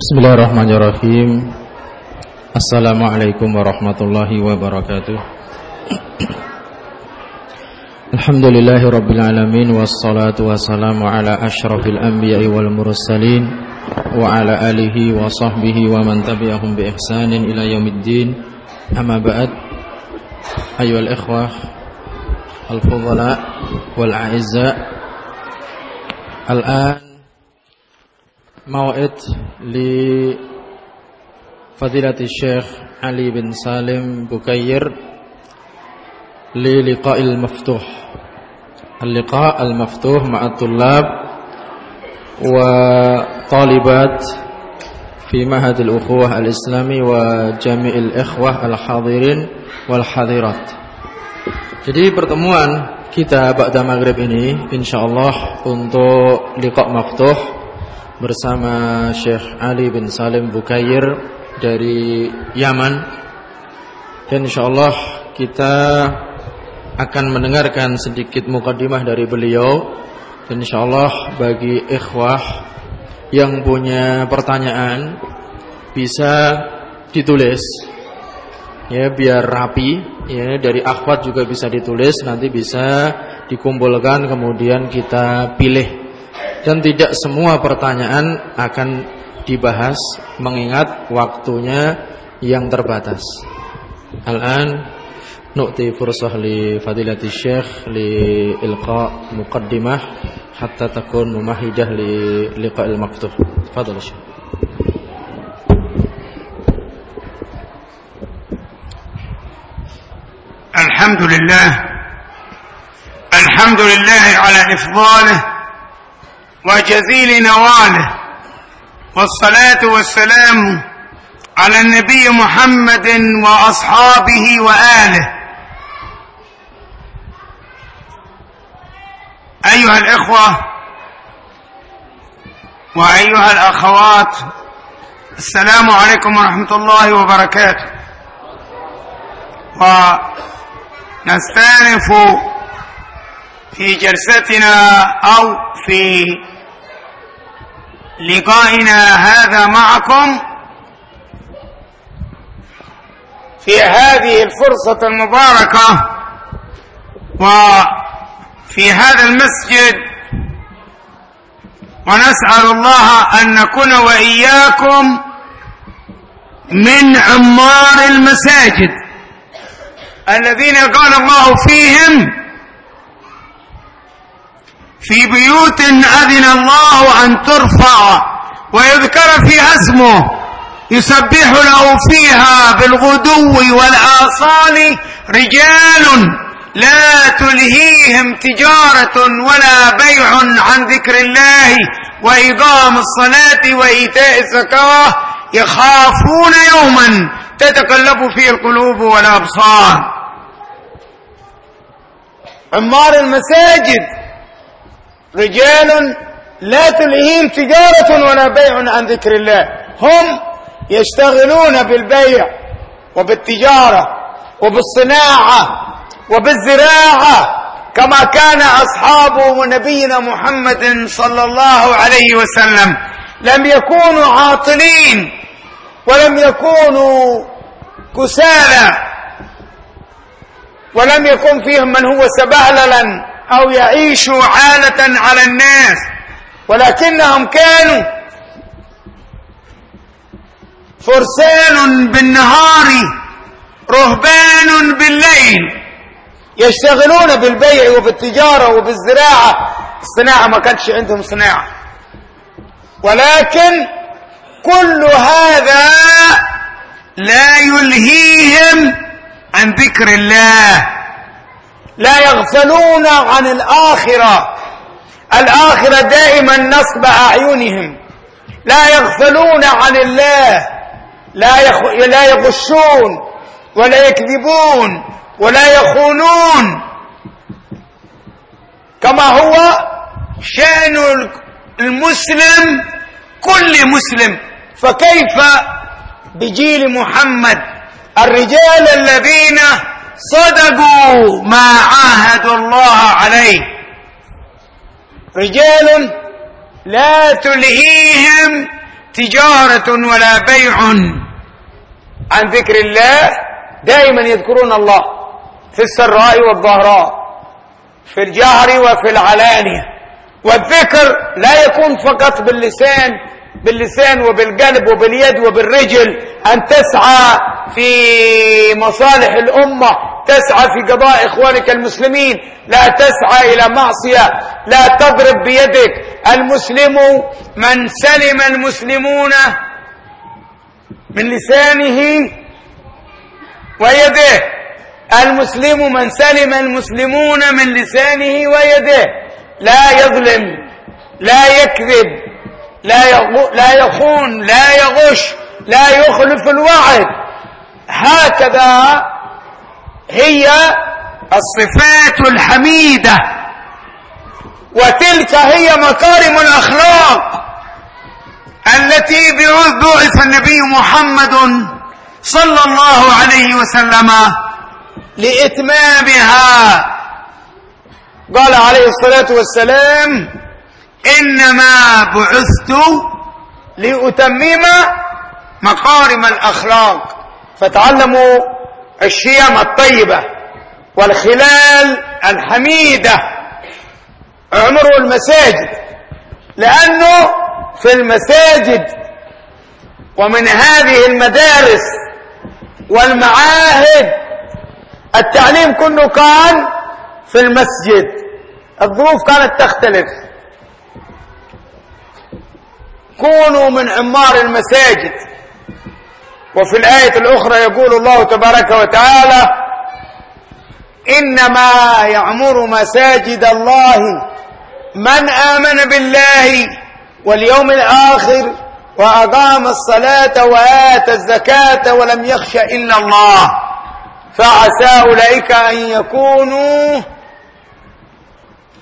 Bismillahirrahmanirrahim Assalamualaikum warahmatullahi wabarakatuh Alhamdulillahi rabbil alamin Wassalatu wassalamu ala ashrafil anbiya'i wal mursalin Wa ala alihi wa sahbihi wa man tabi'ahum bi ihsanin ila yaumiddin Amma ba'd Ayuhal ikhwah Al-fudhala Wal-a'izza Al-an موعد لفضيلة الشيخ علي بن سالم بكير للقاء المفتوح. اللقاء المفتوح مع الطلاب وطالبات في معهد الأخوة الإسلامي وجميع الإخوة الحاضرين والحاضرات. Jadi pertemuan kita pada maghrib ini insyaallah untuk liqa maftuh bersama Syekh Ali bin Salim Bukair dari Yaman. Dan insyaallah kita akan mendengarkan sedikit mukadimah dari beliau. Dan insyaallah bagi ikhwah yang punya pertanyaan bisa ditulis. Ya biar rapi. Ya dari akhwat juga bisa ditulis. Nanti bisa dikumpulkan kemudian kita pilih dan tidak semua pertanyaan akan dibahas mengingat waktunya yang terbatas. Al-an nu'ti fursah li fadilati syekh li ilqa muqaddimah hatta takun mumahidah li liqa'il maftuh. Fadal syekh. الحمد لله الحمد لله على إفضاله وجزيل نواله والصلاة والسلام على النبي محمد وأصحابه وآله. أيها الإخوة وأيها الأخوات السلام عليكم ورحمة الله وبركاته. ونستأنف في جلستنا أو في لقائنا هذا معكم في هذه الفرصة المباركة وفي هذا المسجد. ونسأل الله أن نكون وإياكم من عمار المساجد الذين قال الله فيهم في بيوت أذن الله أن ترفع ويذكر فيها اسمه يسبح له فيها بالغدو والآصال رجال لا تلهيهم تجارة ولا بيع عن ذكر الله وإقام الصلاة وإيتاء الزكاة يخافون يوما تتقلب فيه القلوب والأبصار. عمار المساجد رجال لا تلهيهم تجارة ولا بيع عن ذكر الله. هم يشتغلون بالبيع وبالتجارة وبالصناعة وبالزراعة كما كان أصحاب نبينا محمد صلى الله عليه وسلم. لم يكونوا عاطلين ولم يكونوا كسالى ولم يكن فيهم من هو سبهللا أو يعيشوا عالة على الناس ولكنهم كانوا فرسان بالنهار رهبان بالليل يشتغلون بالبيع وبالتجارة وبالزراعة. الصناعة ما كانتش عندهم صناعة. ولكن كل هذا لا يلهيهم عن ذكر الله. لا يغفلون عن الآخرة. الآخرة دائما نصب أعينهم. لا يغفلون عن الله. لا يخ... لا يغشون ولا يكذبون ولا يخونون. كما هو شأن المسلم كل مسلم. فكيف بجيل محمد؟ الرجال الذين صدقوا ما عاهدوا الله عليه. رجال لا تلهيهم تجارة ولا بيع. عن ذكر الله دائما يذكرون الله في السراء والضهراء في الجهر وفي العلانية. والذكر لا يكون فقط باللسان باللسان وبالقلب وباليد وبالرجل أن تسعى في مصالح الأمة. تسعى في قضاء إخوانك المسلمين. لا تسعى إلى معصية. لا تضرب بيدك. المسلم من سلم المسلمون من لسانه ويده. المسلم من سلم المسلمون من لسانه ويده. لا يظلم. لا يكذب. لا لا يخون. لا يغش. لا يخلف الوعد. هكذا هي الصفات الحميدة. وتلك هي مكارم الأخلاق التي بعث النبي محمد صلى الله عليه وسلم لإتمامها. قال عليه الصلاة والسلام إنما بعثت لأتمم مقارم الأخلاق. فتعلموا الشيم الطيبة والخلال الحميدة اعمروا المساجد لأنه في المساجد ومن هذه المدارس والمعاهد التعليم كله كان في المسجد. الظروف كانت تختلف. كونوا من عمار المساجد وفي الآية الأخرى يقول الله تبارك وتعالى إنما يعمر مساجد الله من آمن بالله واليوم الآخر وأقام الصلاة وآتى الزكاة ولم يخش إلا الله فعسى أولئك أن يكونوا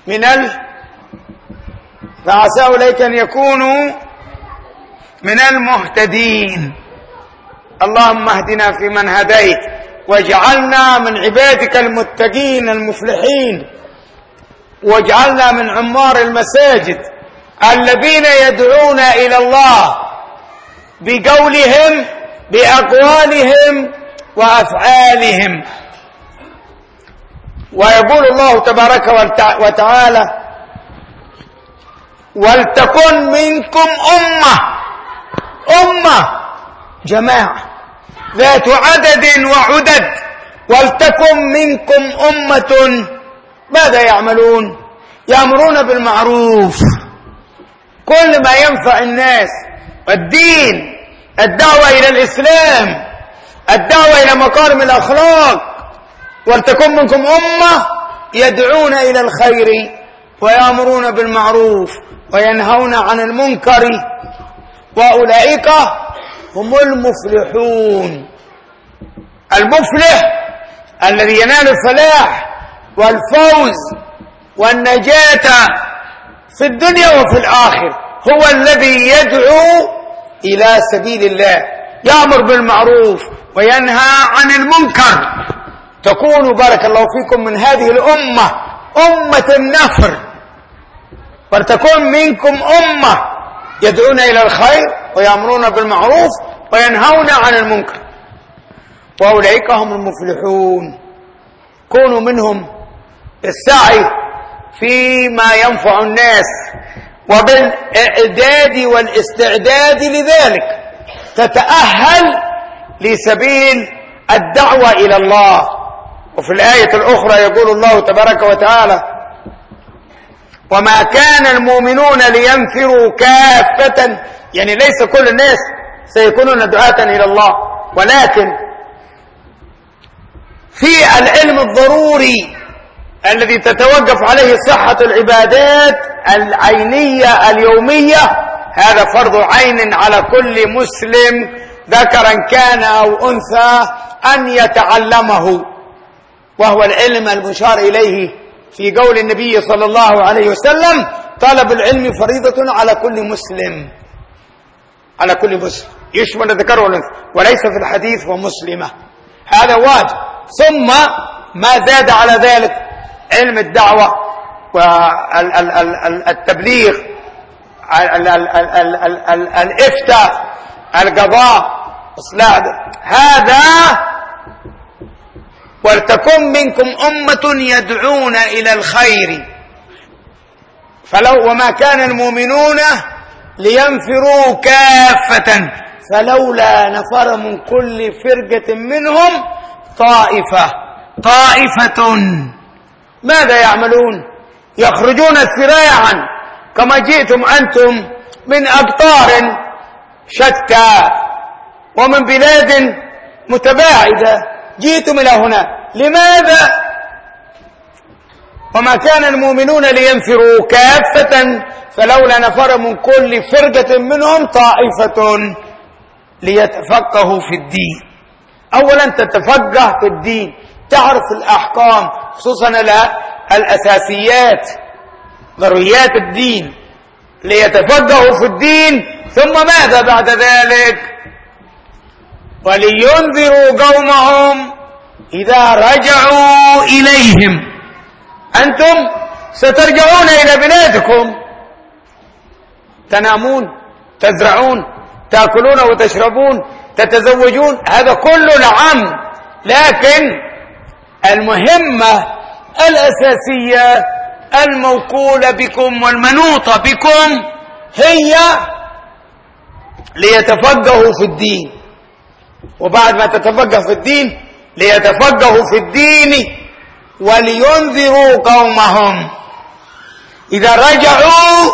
من ال فعسى أولئك أن يكونوا من المهتدين اللهم اهدنا فيمن هديت واجعلنا من عبادك المتقين المفلحين واجعلنا من عمار المساجد الذين يدعون إلى الله بقولهم بأقوالهم وأفعالهم. ويقول الله تبارك وتعالى ولتكن منكم أمة أمة جماعة. ذات عدد وعدد ولتكن منكم أمة ماذا يعملون؟ يأمرون بالمعروف. كل ما ينفع الناس الدين الدعوة إلى الإسلام الدعوة إلى مكارم الأخلاق. ولتكن منكم أمة يدعون إلى الخير ويأمرون بالمعروف وينهون عن المنكر. وأولئك هم المفلحون. المفلح الذي ينال الفلاح والفوز والنجاة في الدنيا وفي الآخر هو الذي يدعو إلى سبيل الله. يأمر بالمعروف وينهى عن المنكر. تكون بارك الله فيكم من هذه الأمة أمة النفر. ولتكون منكم أمة يدعون إلى الخير ويأمرون بالمعروف وينهون عن المنكر. وأولئك هم المفلحون. كونوا منهم السعي فيما ينفع الناس وبالإعداد والاستعداد لذلك تتأهل لسبيل الدعوة إلى الله. وفي الآية الأخرى يقول الله تبارك وتعالى وما كان المؤمنون لينفروا كافة. يعني ليس كل الناس سيكونون دعاة إلى الله ولكن في العلم الضروري الذي تتوقف عليه صحة العبادات العينية اليومية هذا فرض عين على كل مسلم ذكرا كان أو أنثى أن يتعلمه وهو العلم المشار إليه. في قول النبي صلى الله عليه وسلم طلب العلم فريضة على كل مسلم. على كل مسلم. يشمل الذكر وليس في الحديث ومسلمة. هذا واجب. ثم ما زاد على ذلك علم الدعوة والتبليغ ال- ال- ال- ال- ال- ال- الإفتاء القضاء إصلاح. هذا ولتكن منكم أمة يدعون إلى الخير. فلو وما كان المؤمنون لينفروا كافة فلولا نفر من كل فرقة منهم طائفة. طائفة. ماذا يعملون؟ يخرجون سراعا. كما جئتم أنتم من أقطار شتى ومن بلاد متباعدة. جئتم إلى هنا. لماذا؟ وما كان المؤمنون لينفروا كافة فلولا نفر من كل فرقة منهم طائفة ليتفقهوا في الدين. أولا تتفقه في الدين تعرف الأحكام خصوصا الأساسيات ضروريات الدين. ليتفقهوا في الدين ثم ماذا بعد ذلك؟ ولينذروا قومهم إذا رجعوا إليهم. أنتم سترجعون إلى بلادكم. تنامون تزرعون تأكلون وتشربون تتزوجون. هذا كله نعم لكن المهمة الأساسية الموكولة بكم والمنوطة بكم هي ليتفقهوا في الدين. وبعد ما تتفقه في الدين ليتفقهوا في الدين ولينذروا قومهم. إذا رجعوا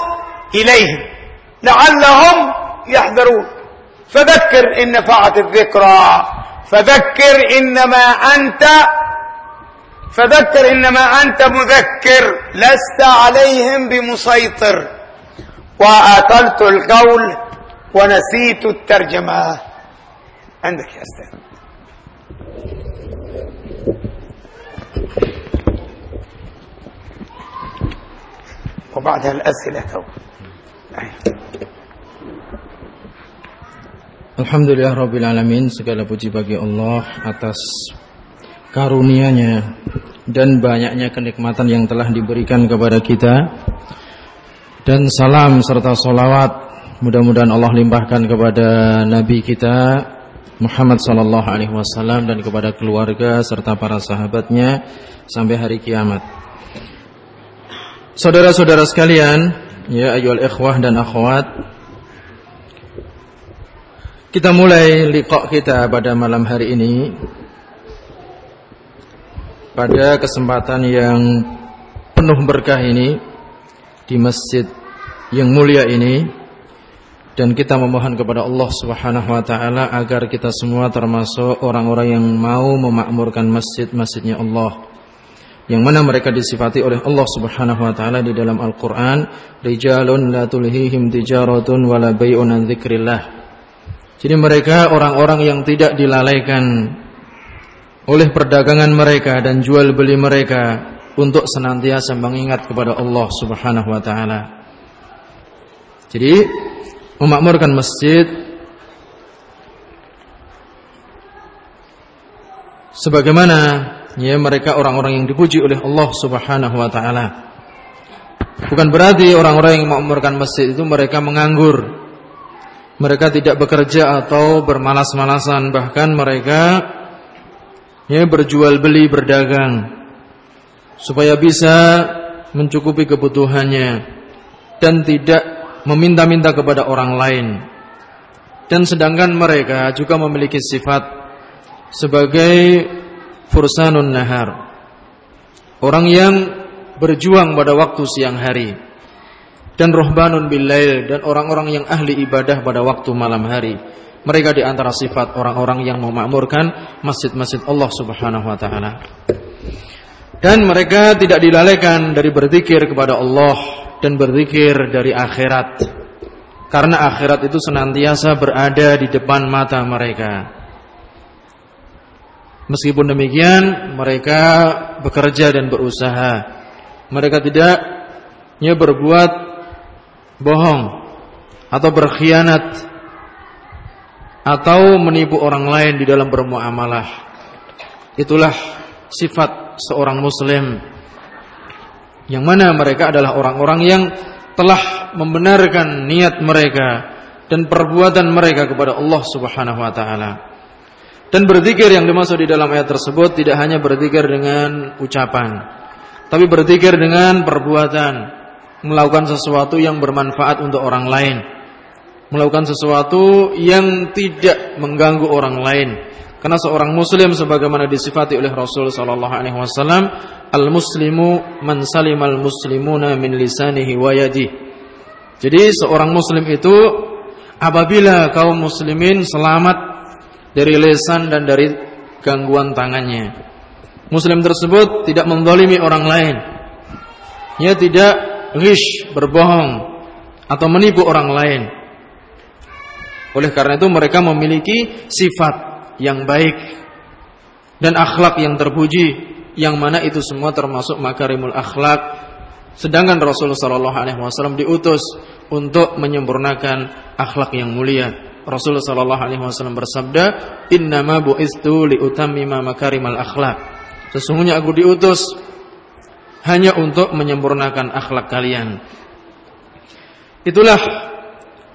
إليهم لعلهم يحذرون. فذكر إن نفعت الذكرى فذكر إنما أنت فذكر إنما أنت مذكر لست عليهم بمسيطر. وآتلت القول ونسيت الترجمة. عندك يا أستاذ وبعدها الأسئلة تو Alhamdulillah Rabbil Alamin Segala puji bagi Allah atas karunia-Nya Dan banyaknya kenikmatan yang telah diberikan kepada kita Dan salam serta solawat Mudah-mudahan Allah limpahkan kepada Nabi kita Muhammad Sallallahu Alaihi Wasallam Dan kepada keluarga serta para sahabatnya Sampai hari kiamat. Saudara-saudara sekalian Ya ayyuhal ikhwah dan akhwat kita mulai liqa kita pada malam hari ini pada kesempatan yang penuh berkah ini di masjid yang mulia ini dan kita memohon kepada Allah Subhanahu wa taala agar kita semua termasuk orang-orang yang mau memakmurkan masjid-masjidnya Allah yang mana mereka disifati oleh Allah Subhanahu wa taala di dalam Al-Qur'an rijalun la tulhihim tijaratun wala bai'un an dzikrillah jadi mereka orang-orang yang tidak dilalaikan oleh perdagangan mereka dan jual beli mereka untuk senantiasa mengingat kepada Allah Subhanahu wa taala. Jadi memakmurkan masjid sebagaimana ya mereka orang-orang yang dipuji oleh Allah Subhanahu wa taala. Bukan berarti orang-orang yang memakmurkan masjid itu mereka menganggur mereka tidak bekerja atau bermalas-malasan bahkan mereka ya berjual beli berdagang supaya bisa mencukupi kebutuhannya dan tidak meminta-minta kepada orang lain dan sedangkan mereka juga memiliki sifat sebagai fursanun nahar orang yang berjuang pada waktu siang hari dan rohbanun billail dan orang-orang yang ahli ibadah pada waktu malam hari. Mereka di antara sifat orang-orang yang memakmurkan masjid-masjid Allah Subhanahu wa taala. Dan mereka tidak dilalaikan dari berzikir kepada Allah dan berzikir dari akhirat. Karena akhirat itu senantiasa berada di depan mata mereka. Meskipun demikian, mereka bekerja dan berusaha. Mereka tidak ya berbuat bohong atau berkhianat atau menipu orang lain di dalam bermuamalah. Itulah sifat seorang muslim yang mana mereka adalah orang-orang yang telah membenarkan niat mereka dan perbuatan mereka kepada Allah Subhanahu wa taala. Dan berzikir yang dimaksud di dalam ayat tersebut tidak hanya berzikir dengan ucapan, tapi berzikir dengan perbuatan, melakukan sesuatu yang bermanfaat untuk orang lain, melakukan sesuatu yang tidak mengganggu orang lain. Karena seorang muslim sebagaimana disifati oleh Rasul sallallahu alaihi wasallam, al-muslimu man salimal muslimuna min lisanihi wa yadihi. Jadi seorang muslim itu apabila kaum muslimin selamat dari lesan dan dari gangguan tangannya. Muslim tersebut tidak mendolimi orang lain. Ia tidak rish, berbohong atau menipu orang lain. Oleh karena itu mereka memiliki sifat yang baik dan akhlak yang terpuji yang mana itu semua termasuk makarimul akhlak. Sedangkan Rasulullah sallallahu alaihi wasallam diutus untuk menyempurnakan akhlak yang mulia. Rasulullah sallallahu alaihi wasallam bersabda innama bu'istu liutammima makarimal akhlak. Sesungguhnya aku diutus hanya untuk menyempurnakan akhlak kalian. Itulah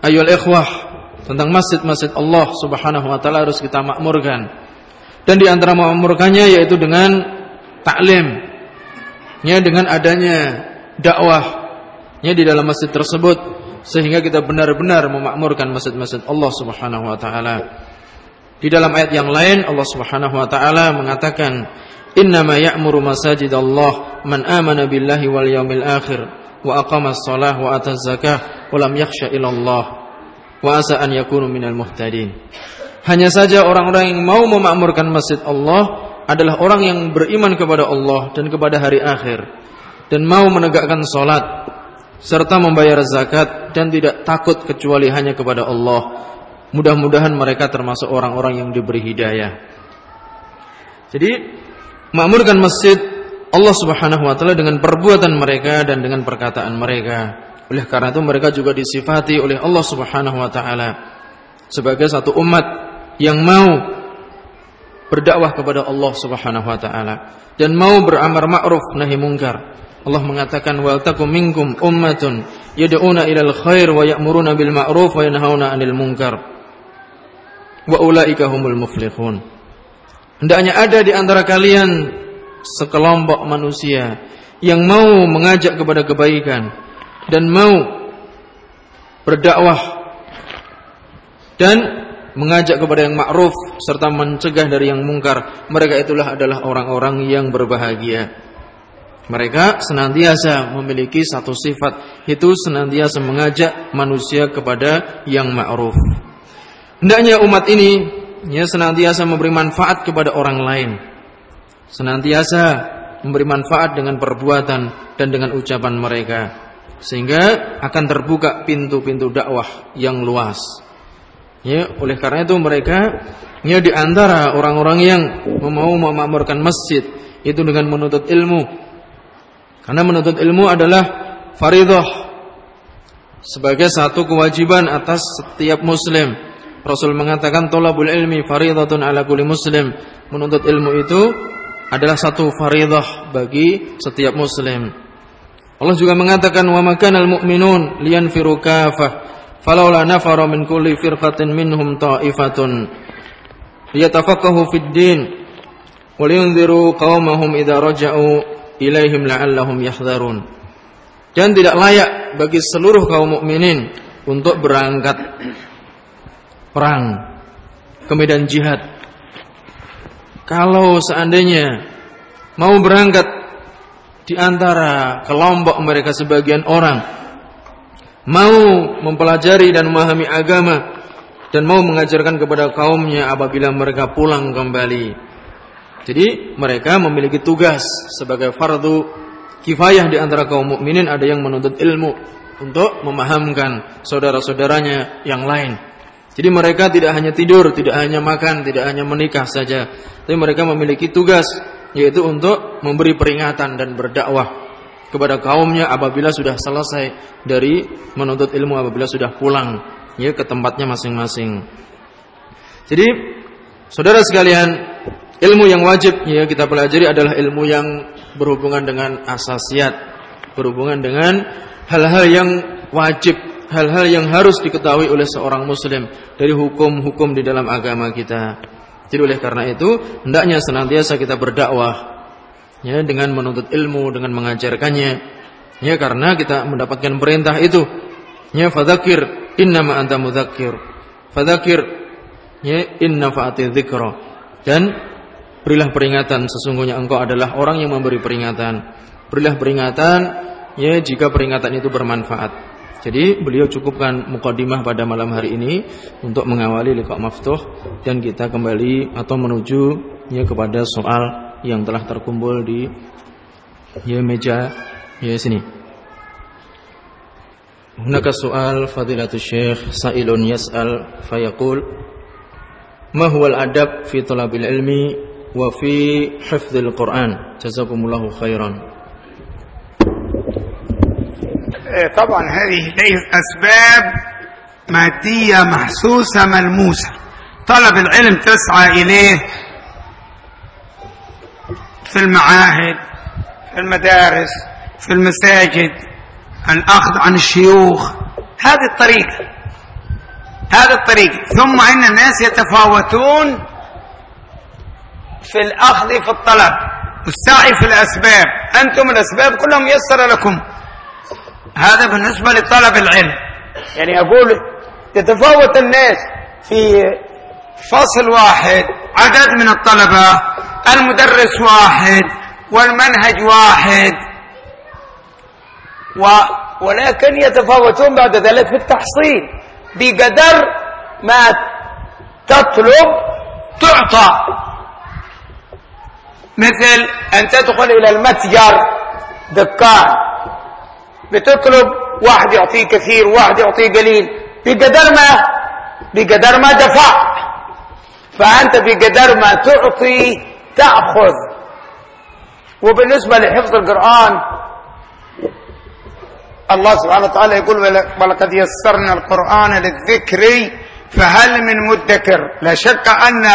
ayol ikhwah tentang masjid-masjid Allah Subhanahu wa taala harus kita makmurkan. Dan di antara memakmurkannya yaitu dengan taklim ya dengan adanya dakwah. Ya di dalam masjid tersebut. Sehingga kita benar-benar memakmurkan masjid-masjid Allah Subhanahu wa taala. Di dalam ayat yang lain Allah Subhanahu wa taala mengatakan innama ya'muru masajidallah man amana billahi wal yaumil akhir wa aqama shalah wa ata zakah wa lam yakhsha illallah wa an yakunu minal muhtadin. Hanya saja orang-orang yang mau memakmurkan masjid Allah adalah orang yang beriman kepada Allah dan kepada hari akhir dan mau menegakkan salat serta membayar zakat dan tidak takut kecuali hanya kepada Allah. Mudah-mudahan mereka termasuk orang-orang yang diberi hidayah. Jadi makmurkan masjid Allah Subhanahu wa taala dengan perbuatan mereka dan dengan perkataan mereka. Oleh karena itu mereka juga disifati oleh Allah Subhanahu wa taala sebagai satu umat yang mau berdakwah kepada Allah Subhanahu wa taala dan mau beramar ma'ruf nahi mungkar. Allah mengatakan wal takum minkum ummatun yad'una ilal khair wa ya'muruna bil ma'ruf wa yanhauna 'anil munkar. Wa ulaika humul muflihun. Hendaknya ada di antara kalian sekelompok manusia yang mau mengajak kepada kebaikan dan mau berdakwah dan mengajak kepada yang ma'ruf serta mencegah dari yang mungkar. Mereka itulah adalah orang-orang yang berbahagia. Mereka senantiasa memiliki satu sifat, itu senantiasa mengajak manusia kepada yang ma'ruf. Hendaknya umat ini ya senantiasa memberi manfaat kepada orang lain. Senantiasa memberi manfaat dengan perbuatan dan dengan ucapan mereka sehingga akan terbuka pintu-pintu dakwah yang luas. Ya, oleh karena itu mereka ya di antara orang-orang yang mau memakmurkan masjid itu dengan menuntut ilmu. Karena menuntut ilmu adalah faridah sebagai satu kewajiban atas setiap muslim. Rasul mengatakan tolabul ilmi faridatun ala kulli muslim. Menuntut ilmu itu adalah satu faridah bagi setiap muslim. Allah juga mengatakan wa makanal mu'minun liyanfiru kafah falaula nafara min kulli firqatin minhum ta'ifatun liyatafaqahu fid din wa liyunziru qaumahum idza raja'u ilaihim la'allahum yahdharun. Dan tidak layak bagi seluruh kaum mukminin untuk berangkat perang ke medan jihad. Kalau seandainya mau berangkat di antara kelompok mereka sebagian orang mau mempelajari dan memahami agama dan mau mengajarkan kepada kaumnya apabila mereka pulang kembali. Jadi mereka memiliki tugas sebagai fardu kifayah di antara kaum mukminin ada yang menuntut ilmu untuk memahamkan saudara-saudaranya yang lain. Jadi mereka tidak hanya tidur, tidak hanya makan, tidak hanya menikah saja, tapi mereka memiliki tugas yaitu untuk memberi peringatan dan berdakwah kepada kaumnya apabila sudah selesai dari menuntut ilmu apabila sudah pulang ya ke tempatnya masing-masing. Jadi saudara sekalian, ilmu yang wajib ya kita pelajari adalah ilmu yang berhubungan dengan asasiat, berhubungan dengan hal-hal yang wajib, hal-hal yang harus diketahui oleh seorang muslim dari hukum-hukum di dalam agama kita. Jadi oleh karena itu, hendaknya senantiasa kita berdakwah ya dengan menuntut ilmu, dengan mengajarkannya. Ya karena kita mendapatkan perintah itu. Ya fadzakir innama anta mudzakir. Fadzakir ya inna fa'ati dzikra. Dan berilah peringatan sesungguhnya engkau adalah orang yang memberi peringatan. Berilah peringatan ya jika peringatan itu bermanfaat. Jadi beliau cukupkan mukadimah pada malam hari ini untuk mengawali liqa maftuh dan kita kembali atau menuju ya kepada soal yang telah terkumpul di ya meja ya sini. هناك soal فضيلة الشيخ sa'ilun yas'al فيقول ما هو الأدب في طلب العلم وفي حفظ القرآن جزاكم الله طبعا هذه أسباب مادية محسوسة ملموسة. طلب العلم تسعى إليه في المعاهد في المدارس في المساجد الأخذ عن الشيوخ. هذه الطريقة هذه الطريقة. ثم إن الناس يتفاوتون في الأخذ في الطلب. والسعي في الأسباب. أنتم الأسباب كلها ميسرة لكم. هذا بالنسبة لطلب العلم. يعني أقول تتفاوت الناس في فصل واحد عدد من الطلبة المدرس واحد والمنهج واحد. و ولكن يتفاوتون بعد ذلك في التحصيل. بقدر ما تطلب تعطى. مثل أن تدخل إلى المتجر دكان. بتطلب واحد يعطيه كثير واحد يعطيه قليل. بقدر ما بقدر ما دفع. فأنت بقدر ما تعطي تأخذ. وبالنسبة لحفظ القرآن الله سبحانه وتعالى يقول ولقد يسرنا القرآن للذكر فهل من مدكر. لا شك أن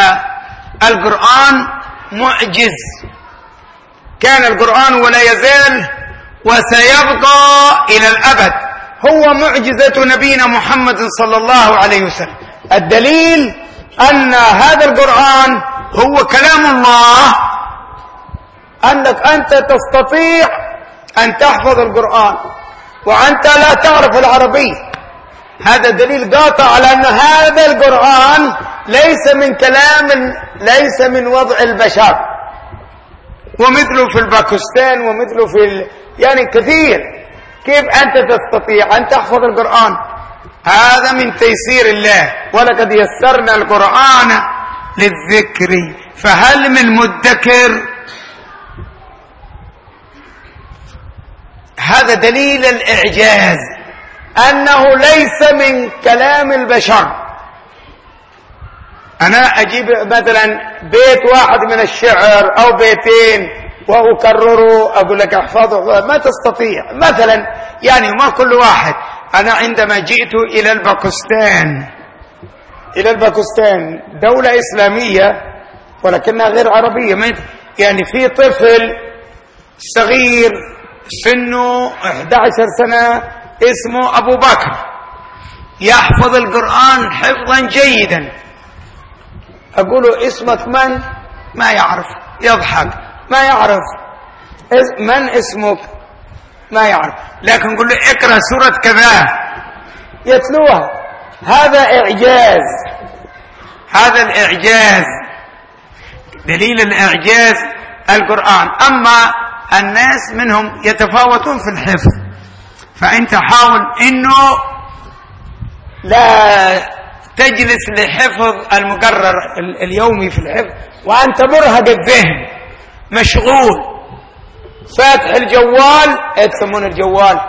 القرآن معجز. كان القرآن ولا يزال وسيبقى إلى الأبد. هو معجزة نبينا محمد صلى الله عليه وسلم. الدليل أن هذا القرآن هو كلام الله. أنك أنت تستطيع أن تحفظ القرآن وأنت لا تعرف العربي هذا دليل قاطع على أن هذا القرآن ليس من كلام ليس من وضع البشر. ومثله في الباكستان ومثله في يعني كثير. كيف أنت تستطيع أن تحفظ القرآن؟ هذا من تيسير الله. ولقد يسرنا القرآن للذكر. فهل من مدكر؟ هذا دليل الإعجاز. أنه ليس من كلام البشر. أنا أجيب مثلا بيت واحد من الشعر أو بيتين. وأكرره أقول لك احفظه ما تستطيع. مثلا يعني ما كل واحد أنا عندما جئت إلى الباكستان إلى الباكستان دولة إسلامية ولكنها غير عربية يعني في طفل صغير سنه 11 سنة اسمه أبو بكر. يحفظ القرآن حفظا جيدا. أقول اسمك من؟ ما يعرف يضحك. ما يعرف. من اسمك؟ ما يعرف. لكن نقول له اقرأ سورة كذا. يتلوها. هذا إعجاز. هذا الإعجاز. دليل الإعجاز القرآن. أما الناس منهم يتفاوتون في الحفظ. فأنت حاول أنه لا تجلس لحفظ المقرر اليومي في الحفظ. وأنت مرهق الذهن. مشغول. فاتح الجوال يسمون الجوال؟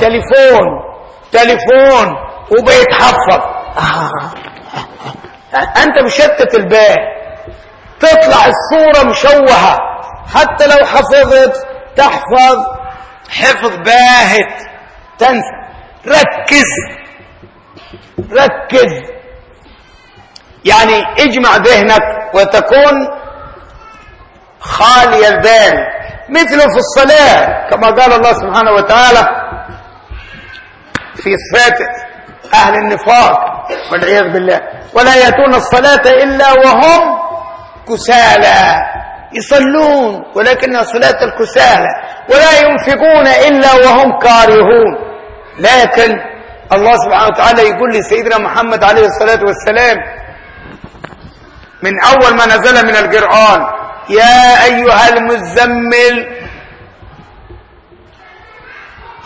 تليفون تليفون وبيتحفظ أنت مشتت البال تطلع الصورة مشوهة. حتى لو حفظت تحفظ. حفظ باهت. تنسى. ركز. ركز. يعني اجمع ذهنك وتكون خالي البال مثله في الصلاة كما قال الله سبحانه وتعالى في صفات أهل النفاق والعياذ بالله. ولا يأتون الصلاة إلا وهم كسالى يصلون ولكنها صلاة الكسالى. ولا ينفقون إلا وهم كارهون. لكن الله سبحانه وتعالى يقول لسيدنا محمد عليه الصلاة والسلام من أول ما نزل من القرآن يا أيها المزمل.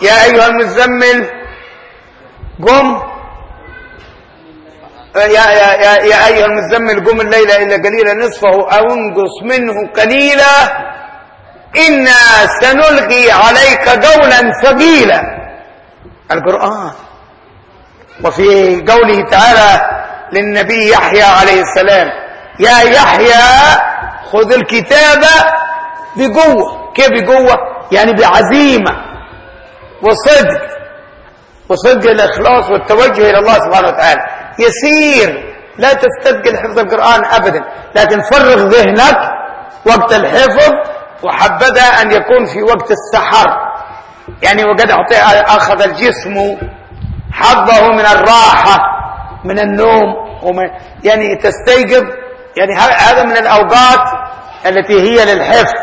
يا أيها المزمل. قم. يا, يا, يا, يا أيها المزمل قم الليلة إلا قليلا نصفه أو انقص منه قليلا. إنا سنلقي عليك قولا ثقيلا. القرآن. وفي قوله تعالى للنبي يحيى عليه السلام يا يحيى خذ الكتاب بقوة. كيف بقوة؟ يعني بعزيمة وصدق. وصدق الإخلاص والتوجه إلى الله سبحانه وتعالى. يسير. لا تستثقل حفظ القرآن أبدا. لكن فرغ ذهنك وقت الحفظ وحبذا أن يكون في وقت السحر. يعني وقد أخذ الجسم حظه من الراحة من النوم ومن يعني تستيقظ يعني هذا من الأوقات التي هي للحفظ.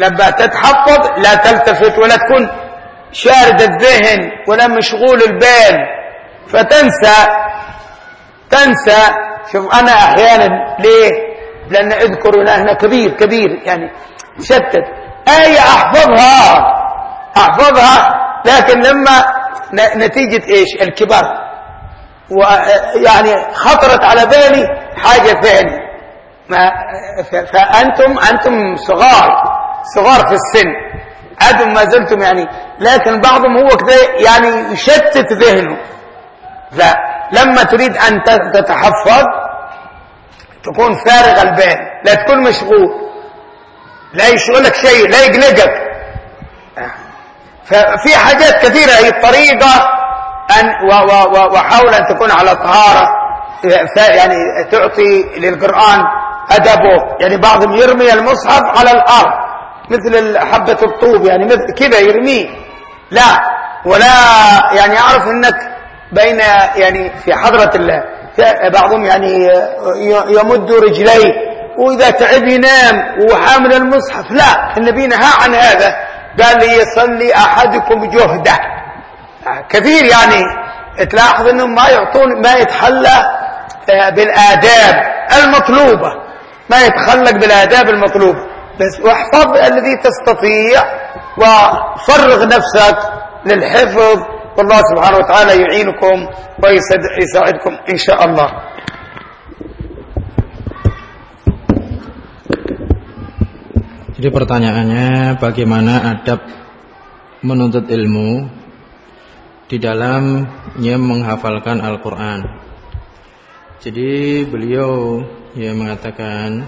لما تتحفظ لا تلتفت ولا تكون شارد الذهن ولا مشغول البال. فتنسى تنسى. شوف أنا أحيانا ليه؟ لأن أذكر هنا كبير كبير يعني شتت آية أحفظها؟ أحفظها لكن لما نتيجة إيش؟ الكبار ويعني خطرت على بالي حاجة ثانية. ما فأنتم أنتم صغار صغار في السن. أنتم ما زلتم يعني لكن بعضهم هو كده يعني يشتت ذهنه. فلما تريد أن تتحفظ تكون فارغ البال. لا تكون مشغول. لا يشغلك شيء لا يقلقك. ففي حاجات كثيرة هي الطريقة أن وحاول أن تكون على طهارة يعني تعطي للقرآن أدبه. يعني بعضهم يرمي المصحف على الأرض مثل حبة الطوب يعني مثل كذا يرميه لا ولا يعني يعرف إنك بين يعني في حضرة الله بعضهم يعني يمد رجليه وإذا تعب ينام وحامل المصحف. لا النبي نهى عن هذا. قال ليصلي أحدكم جهده. كثير يعني تلاحظ إنهم ما يعطون ما يتحلى بالآداب المطلوبة. ما يتخلق بالاداب المطلوبه بس واحفظ الذي تستطيع وفرغ نفسك للحفظ والله سبحانه وتعالى يعينكم ويساعدكم إن شاء الله Jadi pertanyaannya bagaimana adab menuntut ilmu di dalamnya menghafalkan Al-Quran. Jadi beliau ya mengatakan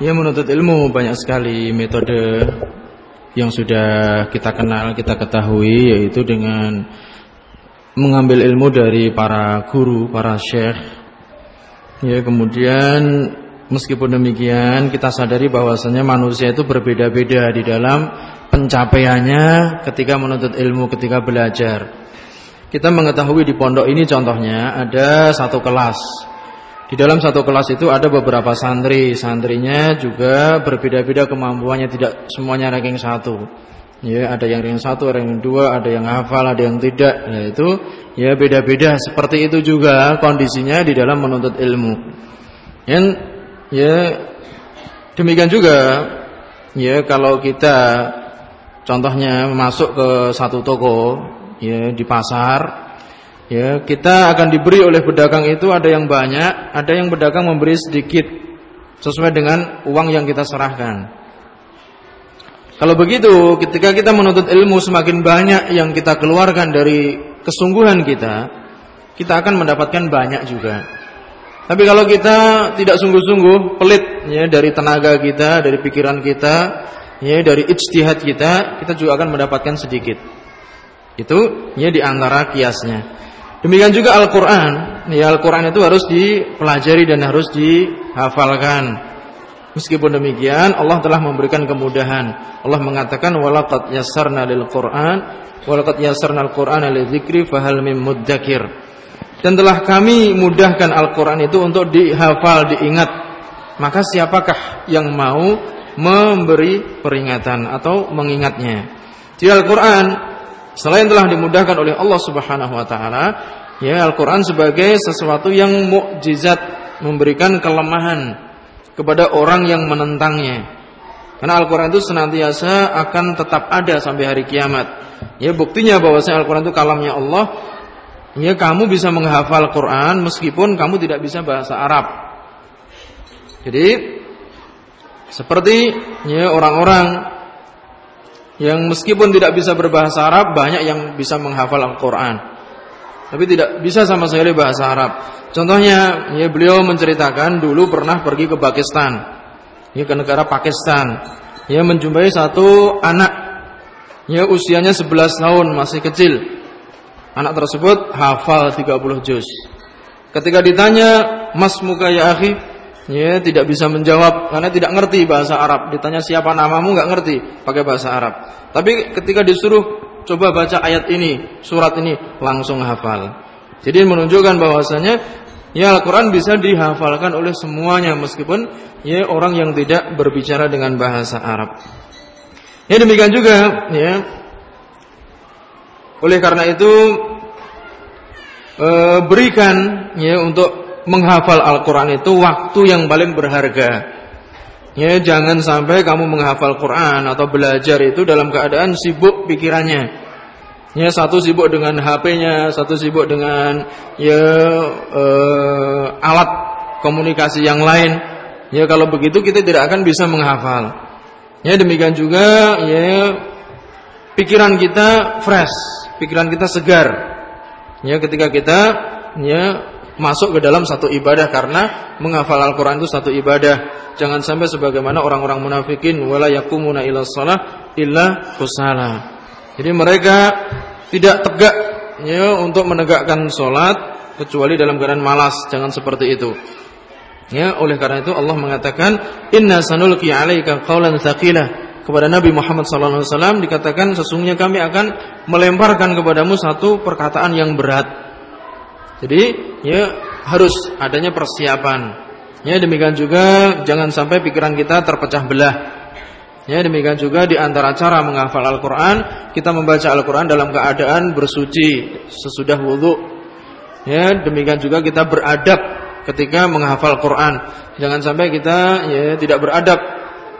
Ya menuntut ilmu banyak sekali metode yang sudah kita kenal, kita ketahui yaitu dengan mengambil ilmu dari para guru, para syekh. Ya, kemudian meskipun demikian kita sadari bahwasanya manusia itu berbeda-beda di dalam pencapaiannya ketika menuntut ilmu, ketika belajar. Kita mengetahui di pondok ini contohnya ada satu kelas di dalam satu kelas itu ada beberapa santri, santrinya juga berbeda-beda kemampuannya, tidak semuanya ranking satu. Ya, ada yang ranking satu, ranking dua, ada yang hafal, ada yang tidak. Ya itu ya beda-beda. Seperti itu juga kondisinya di dalam menuntut ilmu. Yang ya demikian juga ya kalau kita contohnya masuk ke satu toko ya di pasar Ya, kita akan diberi oleh pedagang itu ada yang banyak, ada yang pedagang memberi sedikit sesuai dengan uang yang kita serahkan. Kalau begitu, ketika kita menuntut ilmu semakin banyak yang kita keluarkan dari kesungguhan kita, kita akan mendapatkan banyak juga. Tapi kalau kita tidak sungguh-sungguh, pelit ya dari tenaga kita, dari pikiran kita, ya dari ijtihad kita, kita juga akan mendapatkan sedikit. Itu ya di antara kiasnya. Demikian juga Al-Quran. Ya Al-Quran itu harus dipelajari dan harus dihafalkan. Meskipun demikian Allah telah memberikan kemudahan. Allah mengatakan walaqad yassarna lil Qur'an walaqad yassarna al Qur'ana lidzikri fahal mim mudzakir. Dan telah kami mudahkan Al-Qur'an itu untuk dihafal, diingat. Maka siapakah yang mau memberi peringatan atau mengingatnya? Di Al-Qur'an selain telah dimudahkan oleh Allah Subhanahu wa taala, ya Al-Qur'an sebagai sesuatu yang mukjizat memberikan kelemahan kepada orang yang menentangnya. Karena Al-Quran itu senantiasa akan tetap ada sampai hari kiamat. Ya buktinya bahwasanya Al-Quran itu kalamnya Allah. Ya kamu bisa menghafal Quran meskipun kamu tidak bisa bahasa Arab. Jadi seperti ya orang-orang yang meskipun tidak bisa berbahasa Arab banyak yang bisa menghafal Al-Quran tapi tidak bisa sama sekali bahasa Arab. Contohnya, ya beliau menceritakan dulu pernah pergi ke Pakistan, ya ke negara Pakistan, ya menjumpai satu anak, ya usianya 11 tahun masih kecil. Anak tersebut hafal 30 juz. Ketika ditanya, "Mas muka ya akhi?" Ya, tidak bisa menjawab karena tidak ngerti bahasa Arab. Ditanya siapa namamu nggak ngerti pakai bahasa Arab. Tapi ketika disuruh coba baca ayat ini, surat ini, langsung hafal. Jadi menunjukkan bahwasanya ya Al-Qur'an bisa dihafalkan oleh semuanya meskipun ya orang yang tidak berbicara dengan bahasa Arab. Ya demikian juga ya. Oleh karena itu e, berikan ya untuk menghafal Al-Qur'an itu waktu yang paling berharga. Ya, jangan sampai kamu menghafal Quran atau belajar itu dalam keadaan sibuk pikirannya. Ya, satu sibuk dengan HP-nya, satu sibuk dengan ya eh, alat komunikasi yang lain. Ya, kalau begitu kita tidak akan bisa menghafal. Ya, demikian juga ya pikiran kita fresh, pikiran kita segar. Ya, ketika kita ya masuk ke dalam satu ibadah karena menghafal Al-Qur'an itu satu ibadah. Jangan sampai sebagaimana orang-orang munafikin wala yakumuna ila shalah illa kusala. Jadi mereka tidak tegak ya untuk menegakkan sholat kecuali dalam keadaan malas. Jangan seperti itu. Ya, oleh karena itu Allah mengatakan inna sanulqi 'alaika qawlan tsaqila. Kepada Nabi Muhammad sallallahu wasallam dikatakan sesungguhnya kami akan melemparkan kepadamu satu perkataan yang berat. Jadi ya harus adanya persiapan. Ya demikian juga jangan sampai pikiran kita terpecah belah. Ya demikian juga di antara cara menghafal Al-Qur'an, kita membaca Al-Qur'an dalam keadaan bersuci sesudah wudhu. Ya, demikian juga kita beradab ketika menghafal Quran. Jangan sampai kita ya tidak beradab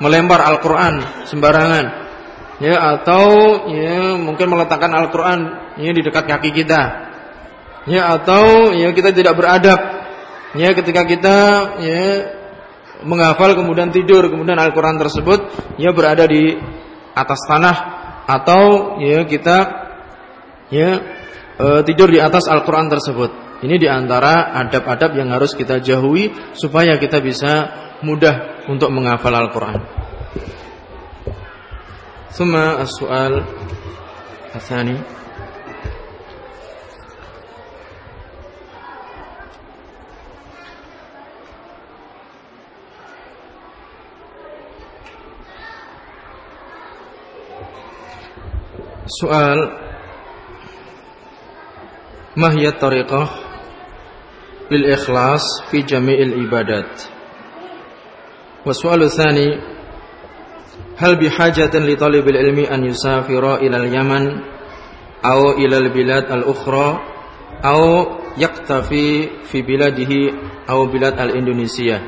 melempar Al-Qur'an sembarangan. Ya, atau ya mungkin meletakkan Al-Qur'an ya di dekat kaki kita ya atau ya kita tidak beradab ya ketika kita ya menghafal kemudian tidur kemudian Al-Qur'an tersebut ya berada di atas tanah atau ya kita ya e, tidur di atas Al-Qur'an tersebut. Ini di antara adab-adab yang harus kita jauhi supaya kita bisa mudah untuk menghafal Al-Qur'an. Suma as-su'al Hasani Soal Mahiyat tariqah Bil ikhlas Fi jami'il ibadat. Wasu'alu thani Hal bihajatin li talibil ilmi An yusafira ilal yaman Au ilal bilad al-ukhra Au yaktafi Fi biladihi Au bilad al-Indonesia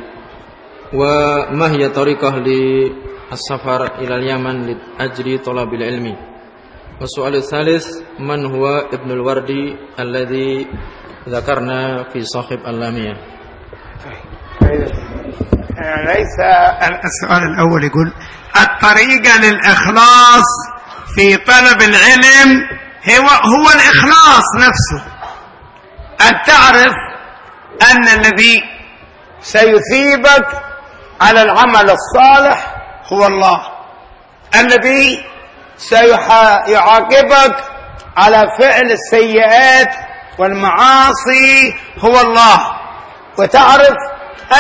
Wa mahiyat tariqah li As-safar ilal yaman Li ajri talabil ilmi والسؤال الثالث من هو ابن الوردي الذي ذكرنا في صاحب اللامية؟ ليس السؤال الأول يقول الطريقة للإخلاص في طلب العلم هو, هو الإخلاص نفسه. أن تعرف أن الذي سيثيبك على العمل الصالح هو الله. الذي سيعاقبك على فعل السيئات والمعاصي هو الله. وتعرف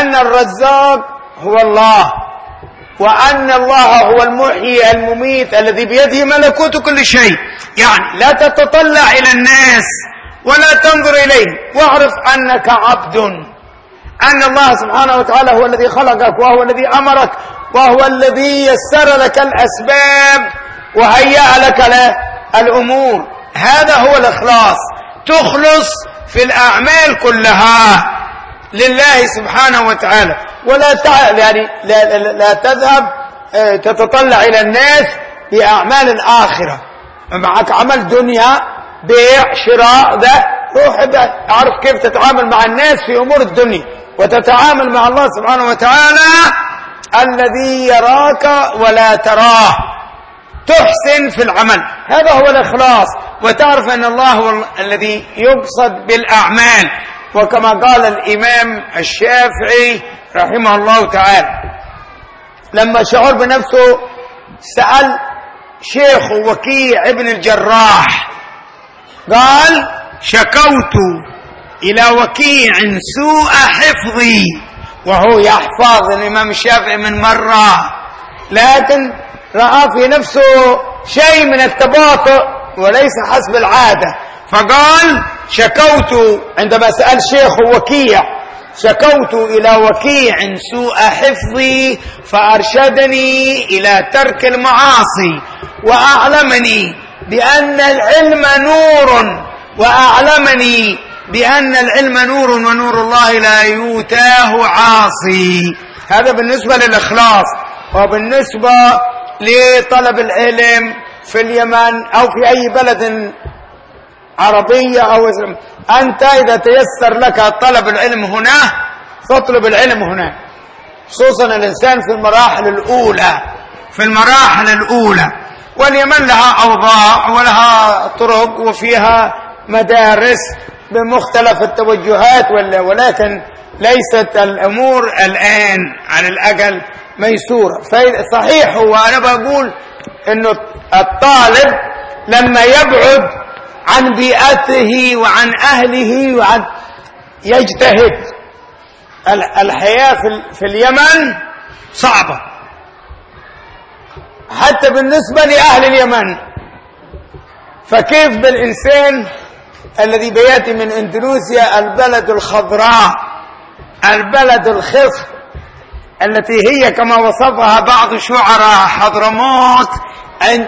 أن الرزاق هو الله وأن الله هو المحيي المميت الذي بيده ملكوت كل شيء. يعني لا تتطلع إلى الناس ولا تنظر إليهم. واعرف أنك عبد أن الله سبحانه وتعالى هو الذي خلقك وهو الذي أمرك وهو الذي يسر لك الأسباب وهيأ لك الأمور. هذا هو الإخلاص. تخلص في الأعمال كلها لله سبحانه وتعالى. ولا تع... يعني لا, لا, لا تذهب آه، تتطلع إلى الناس بأعمال الآخرة. معك عمل دنيا بيع شراء ده روح اعرف كيف تتعامل مع الناس في أمور الدنيا. وتتعامل مع الله سبحانه وتعالى الذي يراك ولا تراه. تحسن في العمل. هذا هو الإخلاص. وتعرف أن الله هو الذي يقصد بالأعمال. وكما قال الإمام الشافعي رحمه الله تعالى لما شعر بنفسه سأل شيخ وكيع ابن الجراح قال شكوت إلى وكيع سوء حفظي. وهو يحفظ الإمام الشافعي من مرة. لكن رأى في نفسه شيء من التباطؤ وليس حسب العادة. فقال شكوت عندما سأل شيخ وكيع شكوت إلى وكيع سوء حفظي فأرشدني إلى ترك المعاصي وأعلمني بأن العلم نور وأعلمني بأن العلم نور ونور الله لا يؤتاه عاصي. هذا بالنسبة للإخلاص وبالنسبة لطلب العلم في اليمن أو في أي بلد عربية أو أنت إذا تيسر لك طلب العلم هنا فاطلب العلم هنا. خصوصا الإنسان في المراحل الأولى في المراحل الأولى. واليمن لها أوضاع ولها طرق وفيها مدارس بمختلف التوجهات ولكن ليست الأمور الآن على الأقل. ميسورة صحيح هو. أنا بقول أنه الطالب لما يبعد عن بيئته وعن أهله وعن يجتهد. الحياة في اليمن صعبة. حتى بالنسبة لأهل اليمن. فكيف بالإنسان الذي بيأتي من إندونيسيا؟ البلد الخضراء. البلد الخصب التي هي كما وصفها بعض شعراء حضرموت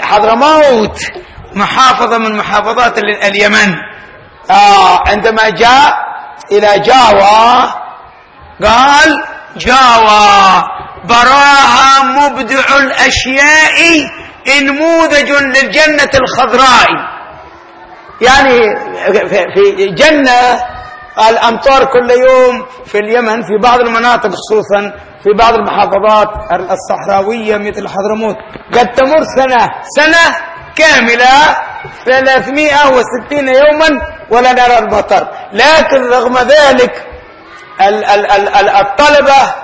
حضرموت محافظة من محافظات اليمن. آه عندما جاء إلى جاوة قال جاوة براها مبدع الأشياء انموذج للجنة الخضراء. يعني في جنة الأمطار كل يوم في اليمن في بعض المناطق خصوصا في بعض المحافظات الصحراوية مثل حضرموت قد تمر سنة سنة كاملة 360 يوما ولا نرى المطر. لكن رغم ذلك الطلبة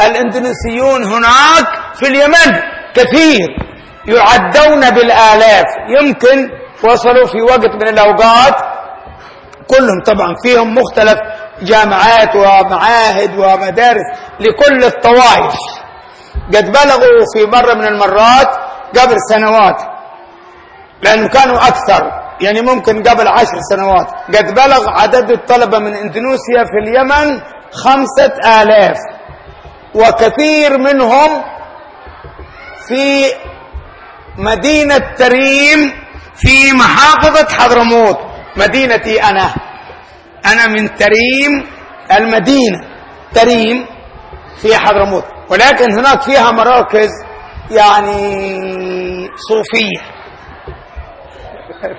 الإندونيسيون هناك في اليمن كثير يعدون بالآلاف. يمكن وصلوا في وقت من الأوقات كلهم طبعا فيهم مختلف جامعات ومعاهد ومدارس لكل الطوائف. قد بلغوا في مرة من المرات قبل سنوات لأنه كانوا أكثر يعني ممكن قبل عشر سنوات. قد بلغ عدد الطلبة من إندونيسيا في اليمن خمسة آلاف وكثير منهم في مدينة تريم في محافظة حضرموت. مدينتي أنا. أنا من تريم المدينة. تريم في حضرموت. ولكن هناك فيها مراكز يعني صوفية.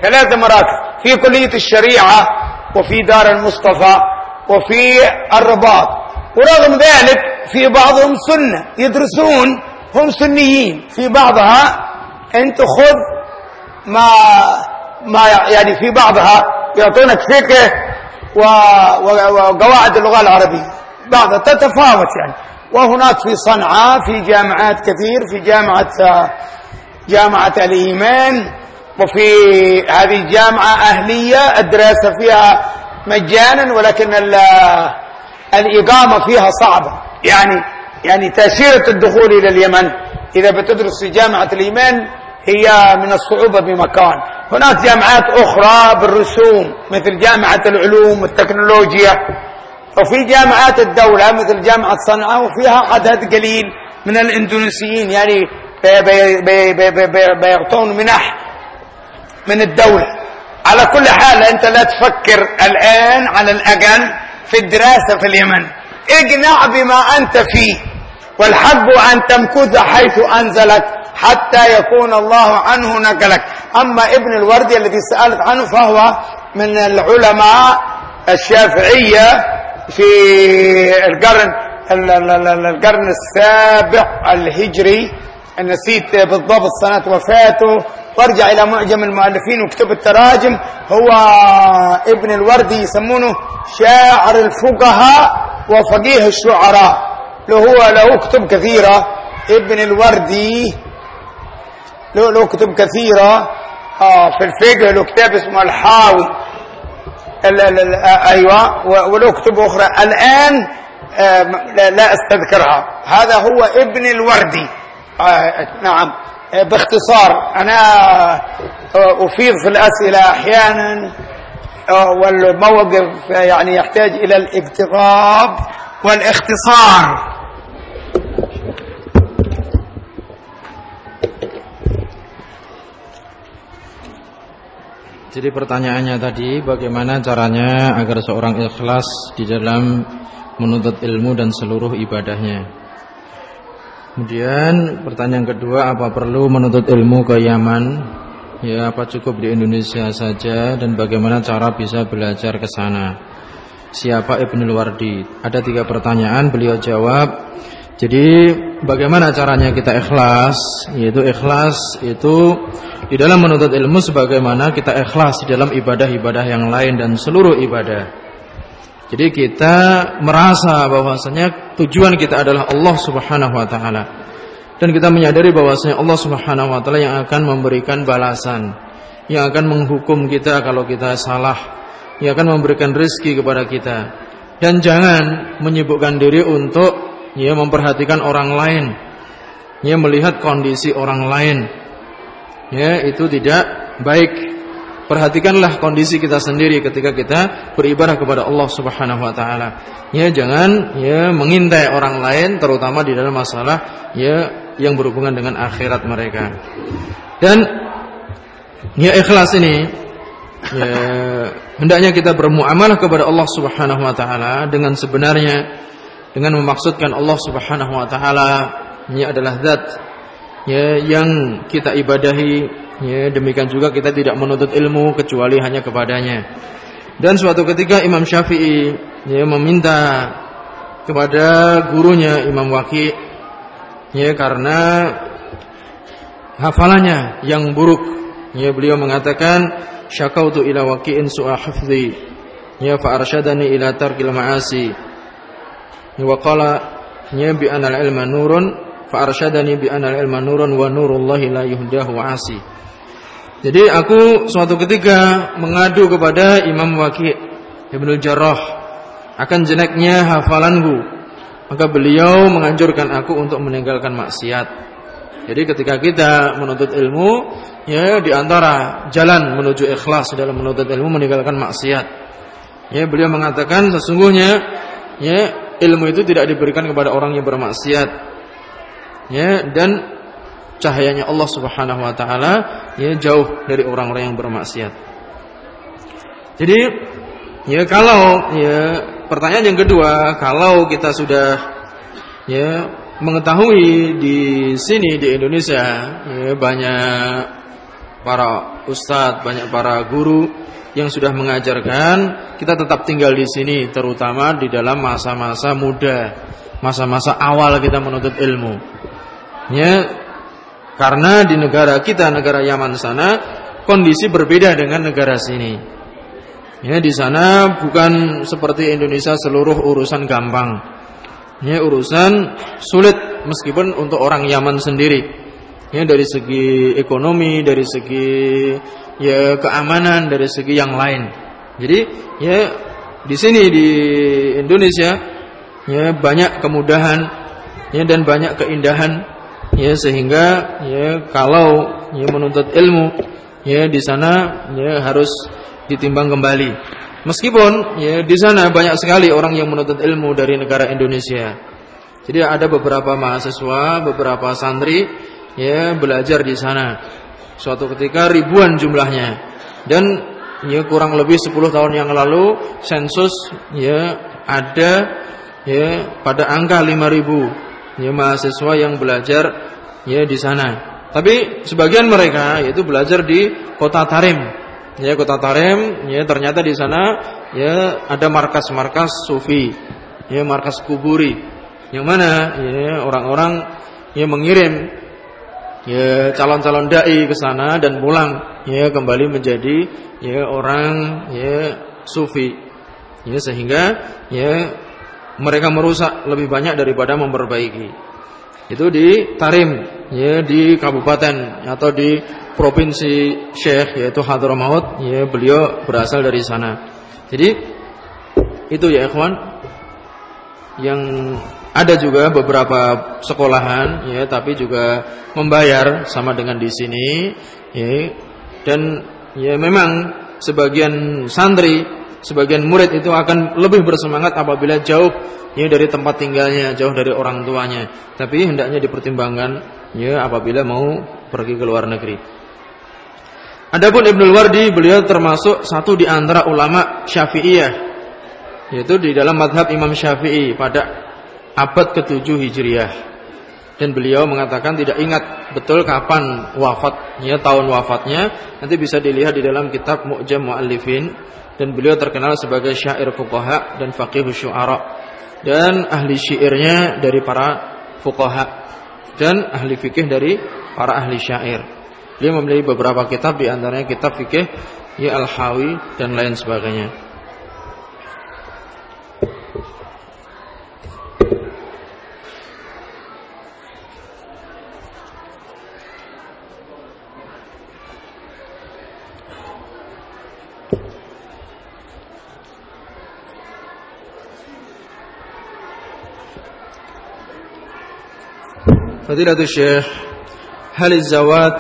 ثلاثة مراكز. في كلية الشريعة وفي دار المصطفى وفي الرباط. ورغم ذلك في بعضهم سنة. يدرسون هم سنيين. في بعضها أنت خذ ما ما يعني في بعضها يعطونك فقه وقواعد اللغة العربية. بعضها تتفاوت يعني. وهناك في صنعاء في جامعات كثير في جامعة جامعة الإيمان وفي هذه جامعة أهلية الدراسة فيها مجانا ولكن الإقامة فيها صعبة. يعني يعني تأشيرة الدخول إلى اليمن. إذا بتدرس في جامعة الإيمان هي من الصعوبة بمكان. هناك جامعات أخرى بالرسوم مثل جامعة العلوم والتكنولوجيا. وفي جامعات الدولة مثل جامعة صنعاء وفيها عدد قليل من الاندونيسيين يعني بيعطون منح من الدولة. على كل حال أنت لا تفكر الآن على الأقل في الدراسة في اليمن. اقنع بما أنت فيه والحق أن تمكث حيث أنزلك. حتى يكون الله عنه نقلك. أما ابن الوردي الذي سألت عنه فهو من العلماء الشافعية في القرن القرن السابع الهجري. نسيت بالضبط سنة وفاته. وارجع إلى معجم المؤلفين وكتب التراجم. هو ابن الوردي يسمونه شاعر الفقهاء وفقيه الشعراء. له هو له كتب كثيرة. ابن الوردي له له كتب كثيرة آه في الفقه له كتاب اسمه الحاوي ال ال ال أيوه وله كتب أخرى الآن آه لا أستذكرها. هذا هو ابن الوردي. آه نعم. باختصار أنا أفيض في الأسئلة أحيانا والموقف يعني يحتاج إلى الاقتراب والإختصار. Jadi pertanyaannya tadi bagaimana caranya agar seorang ikhlas di dalam menuntut ilmu dan seluruh ibadahnya. Kemudian pertanyaan kedua apa perlu menuntut ilmu ke Yaman? Ya apa cukup di Indonesia saja dan bagaimana cara bisa belajar ke sana? Siapa Ibnul Wardi? Ada tiga pertanyaan beliau jawab. Jadi bagaimana caranya kita ikhlas? Yaitu ikhlas itu di dalam menuntut ilmu sebagaimana kita ikhlas di dalam ibadah-ibadah yang lain dan seluruh ibadah. Jadi kita merasa bahwasanya tujuan kita adalah Allah Subhanahu wa taala. Dan kita menyadari bahwasanya Allah Subhanahu wa taala yang akan memberikan balasan, yang akan menghukum kita kalau kita salah, yang akan memberikan rezeki kepada kita. Dan jangan menyibukkan diri untuk ya memperhatikan orang lain. Ya melihat kondisi orang lain. Ya itu tidak baik Perhatikanlah kondisi kita sendiri ketika kita beribadah kepada Allah Subhanahu wa taala. Ya, jangan ya mengintai orang lain terutama di dalam masalah ya yang berhubungan dengan akhirat mereka. Dan ya ikhlas ini ya hendaknya kita bermuamalah kepada Allah Subhanahu wa taala dengan sebenarnya dengan memaksudkan Allah Subhanahu wa taala ini adalah zat ya yang kita ibadahi Ya, demikian juga kita tidak menuntut ilmu kecuali hanya kepadanya. Dan suatu ketika Imam Syafi'i ya meminta kepada gurunya Imam Waqi ya karena hafalannya yang buruk. Ya beliau mengatakan syakautu ila waqi'in su'a hifdhi ya fa arsyadani ila tarkil ma'asi. Wa qala bi anal ilma nurun fa arsyadani bi anal ilma nurun wa nurullahi la yuhdahu asi. Jadi aku suatu ketika mengadu kepada Imam Waqi' Ibnu Jarrah akan jeleknya hafalanku. Maka beliau menganjurkan aku untuk meninggalkan maksiat. Jadi ketika kita menuntut ilmu, ya di antara jalan menuju ikhlas dalam menuntut ilmu meninggalkan maksiat. Ya, beliau mengatakan sesungguhnya ya ilmu itu tidak diberikan kepada orang yang bermaksiat. Ya, dan cahayanya Allah Subhanahu wa taala ya jauh dari orang-orang yang bermaksiat. Jadi ya kalau ya pertanyaan yang kedua, kalau kita sudah ya mengetahui di sini di Indonesia ya banyak para ustadz, banyak para guru yang sudah mengajarkan, kita tetap tinggal di sini terutama di dalam masa-masa muda, masa-masa awal kita menuntut ilmu. Ya, karena di negara kita, negara Yaman sana, kondisi berbeda dengan negara sini. Ya, di sana bukan seperti Indonesia seluruh urusan gampang. Ya, urusan sulit meskipun untuk orang Yaman sendiri. Ya, dari segi ekonomi, dari segi ya keamanan, dari segi yang lain. Jadi, ya di sini di Indonesia ya banyak kemudahan ya dan banyak keindahan ya sehingga ya kalau ya menuntut ilmu ya di sana ya harus ditimbang kembali. Meskipun ya di sana banyak sekali orang yang menuntut ilmu dari negara Indonesia. Jadi ada beberapa mahasiswa, beberapa santri ya belajar di sana. Suatu ketika ribuan jumlahnya. Dan ya kurang lebih 10 tahun yang lalu sensus ya ada ya pada angka 5000 ya mahasiswa yang belajar ya di sana. Tapi sebagian mereka yaitu belajar di kota Tarim. Ya kota Tarim ya ternyata di sana ya ada markas-markas sufi, ya markas kuburi. Yang mana ya orang-orang yang mengirim ya calon-calon dai ke sana dan pulang. Ya kembali menjadi ya orang ya sufi. Ya sehingga ya mereka merusak lebih banyak daripada memperbaiki. Itu di Tarim ya di kabupaten atau di provinsi Syekh yaitu Hadramaut ya beliau berasal dari sana. Jadi itu ya ikhwan yang ada juga beberapa sekolahan ya tapi juga membayar sama dengan di sini ya dan ya memang sebagian santri, sebagian murid itu akan lebih bersemangat apabila jauh ya dari tempat tinggalnya, jauh dari orang tuanya. Tapi hendaknya dipertimbangkan ya apabila mau pergi ke luar negeri. Adapun Ibnu Wardi beliau termasuk satu di antara ulama Syafi'iyah yaitu di dalam madhab Imam Syafi'i pada abad ke-7 Hijriah dan beliau mengatakan tidak ingat betul kapan wafatnya, tahun wafatnya. Nanti bisa dilihat di dalam kitab Mu'jam Mu'allifin dan beliau terkenal sebagai syair fuqaha dan faqih syu'ara dan ahli syairnya dari para fuqaha dan ahli fikih dari para ahli syair. Dia memiliki beberapa kitab di antaranya kitab fikih ya Al-Hawi dan lain sebagainya. فضيلة الشيخ هل الزواج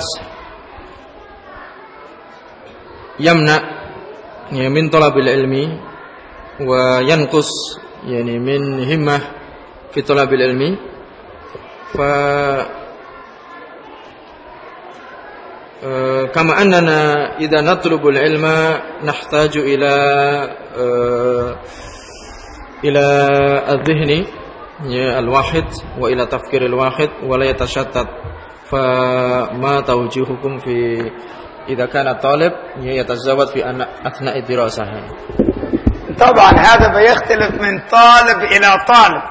يمنع من طلب العلم وينقص يعني من همة في طلب العلم؟ ف آه، كما أننا إذا نطلب العلم نحتاج إلى آه، إلى الذهن الواحد وإلى تفكير الواحد ولا يتشتت. فما توجيهكم في إذا كان الطالب يتزود في أثناء الدراسة؟ طبعا هذا بيختلف من طالب إلى طالب.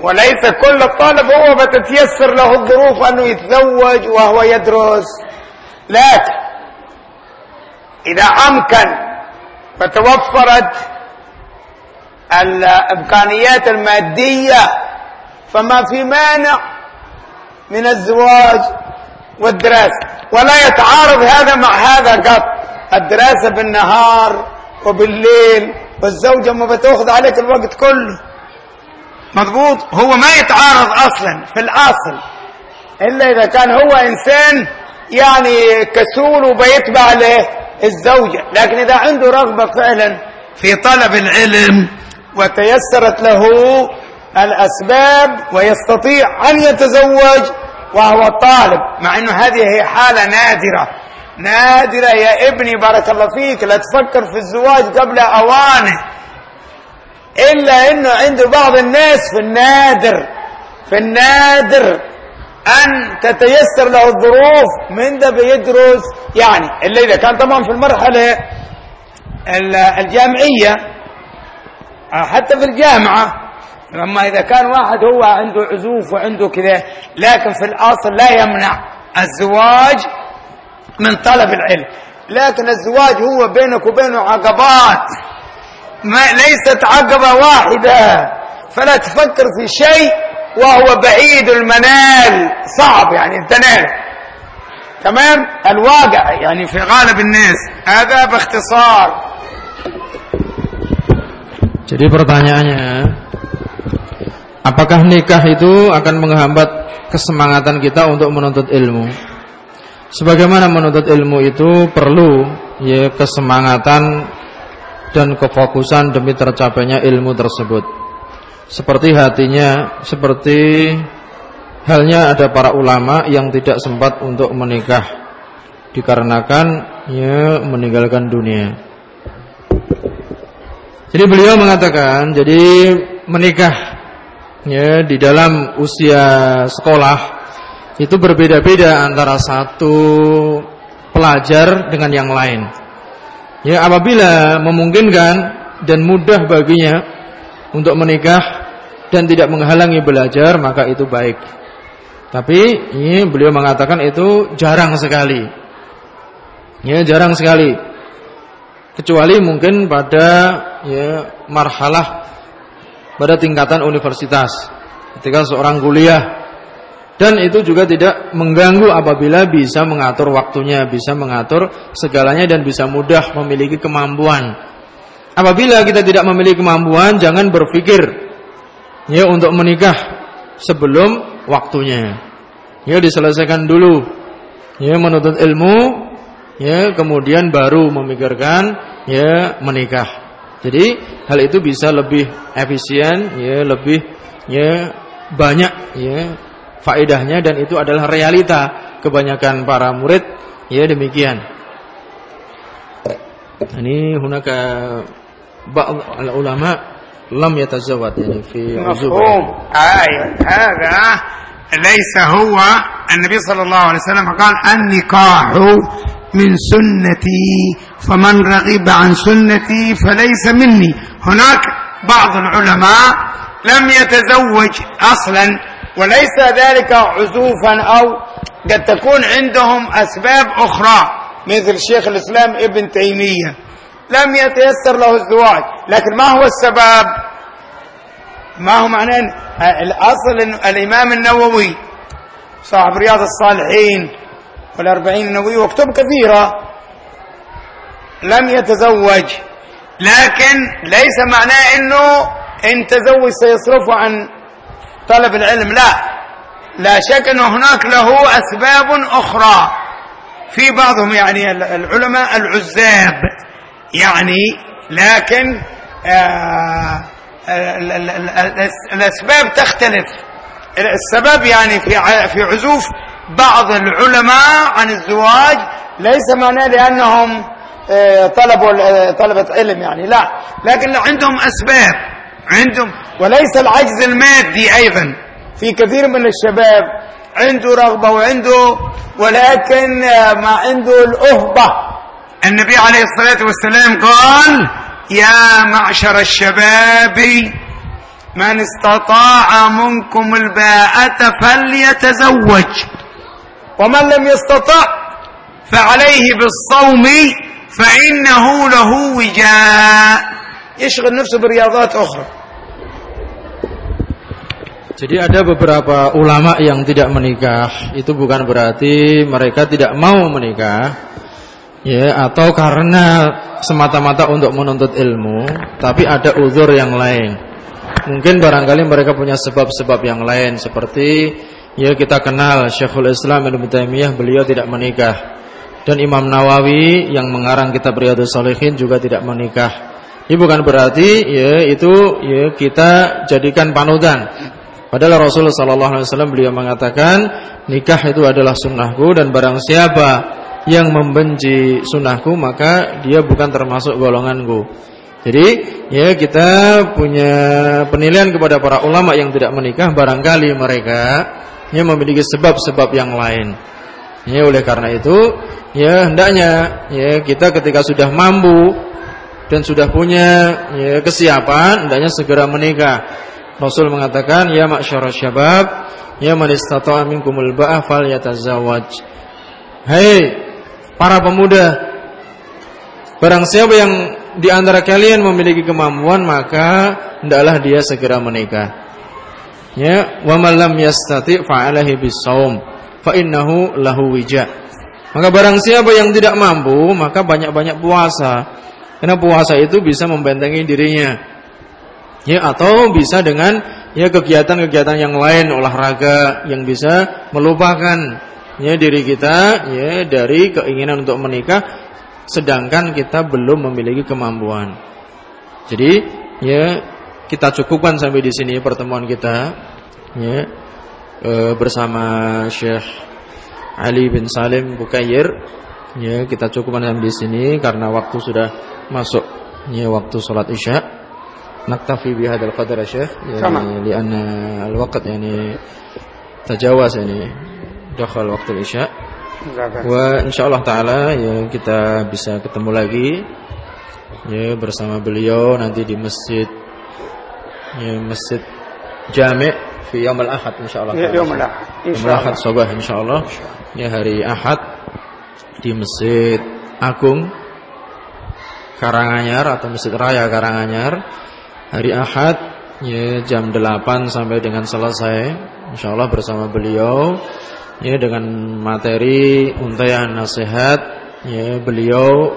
وليس كل طالب هو بتتيسر له الظروف أنه يتزوج وهو يدرس. لكن إذا أمكن فتوفرت الإمكانيات المادية فما في مانع من الزواج والدراسة. ولا يتعارض هذا مع هذا قط. الدراسة بالنهار وبالليل والزوجة ما بتأخذ عليك الوقت كله. مضبوط؟ هو ما يتعارض أصلا في الأصل. إلا إذا كان هو إنسان يعني كسول وبيتبع له الزوجة. لكن إذا عنده رغبة فعلا في طلب العلم وتيسرت له الأسباب ويستطيع أن يتزوج وهو طالب مع أنه هذه هي حالة نادرة. نادرة يا ابني بارك الله فيك لا تفكر في الزواج قبل أوانه. إلا أنه عند بعض الناس في النادر في النادر أن تتيسر له الظروف من ده بيدرس يعني اللي إذا كان طبعا في المرحلة الجامعية حتى في الجامعة أما إذا كان واحد هو عنده عزوف وعنده كذا لكن في الأصل لا يمنع الزواج من طلب العلم. لكن الزواج هو بينك وبينه عقبات ما ليست عقبة واحدة. فلا تفكر في شيء وهو بعيد المنال. صعب يعني تنال تمام؟ الواقع يعني في غالب الناس. هذا باختصار. Jadi pertanyaannya Apakah nikah itu akan menghambat kesemangatan kita untuk menuntut ilmu. Sebagaimana menuntut ilmu itu perlu ya kesemangatan dan kefokusan demi tercapainya ilmu tersebut. Seperti hatinya, seperti halnya ada para ulama yang tidak sempat untuk menikah dikarenakan ya meninggalkan dunia. Jadi beliau mengatakan, jadi menikah ya di dalam usia sekolah itu berbeda-beda antara satu pelajar dengan yang lain. Ya apabila memungkinkan dan mudah baginya untuk menikah dan tidak menghalangi belajar maka itu baik. Tapi ini beliau mengatakan itu jarang sekali. Ya jarang sekali. Kecuali mungkin pada ya marhalah pada tingkatan universitas. Ketika seorang kuliah dan itu juga tidak mengganggu apabila bisa mengatur waktunya, bisa mengatur segalanya dan bisa mudah memiliki kemampuan. Apabila kita tidak memiliki kemampuan, jangan berpikir ya untuk menikah sebelum waktunya. Ya diselesaikan dulu. Ya menuntut ilmu, ya kemudian baru memikirkan ya menikah. Jadi hal itu bisa lebih efisien, ya lebih ya banyak ya faedahnya dan itu adalah realita kebanyakan para murid ya demikian. Ini hunaka ba'd ulama lam yatazawwad yani fi uzub. Mafhum. Hadza ليس هو النبي صلى الله عليه وسلم قال النكاح من سنتي فمن رغب عن سنتي فليس مني. هناك بعض العلماء لم يتزوج أصلا وليس ذلك عزوفا أو قد تكون عندهم أسباب أخرى مثل شيخ الإسلام ابن تيمية. لم يتيسر له الزواج لكن ما هو السبب؟ ما هو معناه الأصل الإمام النووي صاحب رياض الصالحين والأربعين النووي وكتب كثيرة لم يتزوج لكن ليس معناه أنه إن تزوج سيصرفه عن طلب العلم لا. لا شك أن هناك له أسباب أخرى. في بعضهم يعني العلماء العزاب يعني لكن آه الأسباب تختلف. السبب يعني في في عزوف بعض العلماء عن الزواج ليس معناه لأنهم طلبوا طلبة علم يعني لا. لكن عندهم أسباب عندهم وليس العجز المادي أيضا. في كثير من الشباب عنده رغبة وعنده ولكن ما عنده الأهبة. النبي عليه الصلاة والسلام قال يا معشر الشباب من استطاع منكم الباءة فليتزوج. ومن لم يستطع فعليه بالصوم فإنه له وجاء. يشغل نفسه برياضات أخرى. Jadi ada beberapa ulama yang tidak menikah. Itu bukan berarti mereka tidak mau menikah. Ya atau karena semata-mata untuk menuntut ilmu Tapi ada uzur yang lain. Mungkin barangkali mereka punya sebab-sebab yang lain Seperti Ya kita kenal Syekhul Islam Ibn Taimiyah beliau tidak menikah. Dan Imam Nawawi yang mengarang kitab Riyadhus Shalihin juga tidak menikah. Ini bukan berarti ya itu ya kita jadikan panutan. Padahal Rasulullah sallallahu alaihi wasallam beliau mengatakan nikah itu adalah sunnahku dan barang siapa yang membenci sunnahku maka dia bukan termasuk golonganku. Jadi ya kita punya penilaian kepada para ulama yang tidak menikah barangkali mereka ya memiliki sebab-sebab yang lain. Ya oleh karena itu ya hendaknya ya kita ketika sudah mampu dan sudah punya ya kesiapan hendaknya segera menikah. Rasul mengatakan ya ma'syarasy syabab ya man istata'a minkumul ba'ah falyatazawwaj. Hei para pemuda barang siapa yang di antara kalian memiliki kemampuan maka hendaklah dia segera menikah. Ya, wa man lam yastati' fa'alahi bisawm fa innahu lahu wija. Maka barang siapa yang tidak mampu maka banyak-banyak puasa. Karena puasa itu bisa membentengi dirinya ya atau bisa dengan ya kegiatan-kegiatan yang lain olahraga yang bisa melupakan ya diri kita ya dari keinginan untuk menikah sedangkan kita belum memiliki kemampuan. Jadi ya kita cukupkan sampai di sini pertemuan kita ya e, bersama Syekh Ali bin Salim Bukayir ya kita cukupkan sampai di sini karena waktu sudah masuk ya waktu salat Isya. Naktafi bihadzal qadar ya Syekh yani lianna al-waqt yani tajawaz yani dakhal waktu isya. Wa insyaallah taala ya kita bisa ketemu lagi ya bersama beliau nanti di masjid ya masjid Jami' fi yaum al-ahad insyaallah. Ya, yaum al-ahad. Insyaallah. Ahad insyaallah. Ya hari Ahad di Masjid Agung Karanganyar atau Masjid Raya Karanganyar hari Ahad ya jam 8 sampai dengan selesai insyaallah bersama beliau ya dengan materi untayan nasihat ya beliau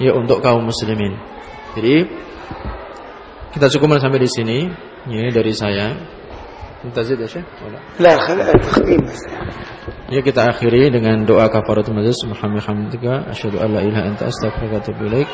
ya untuk kaum muslimin. Jadi kita cukupkan sampai di sini ya dari saya. Mutazid ya Syekh? Ya kita akhiri dengan doa kafaratul majlis Muhammad hamdika asyhadu an la ilaha anta astaghfiruka wa atubu ilaik.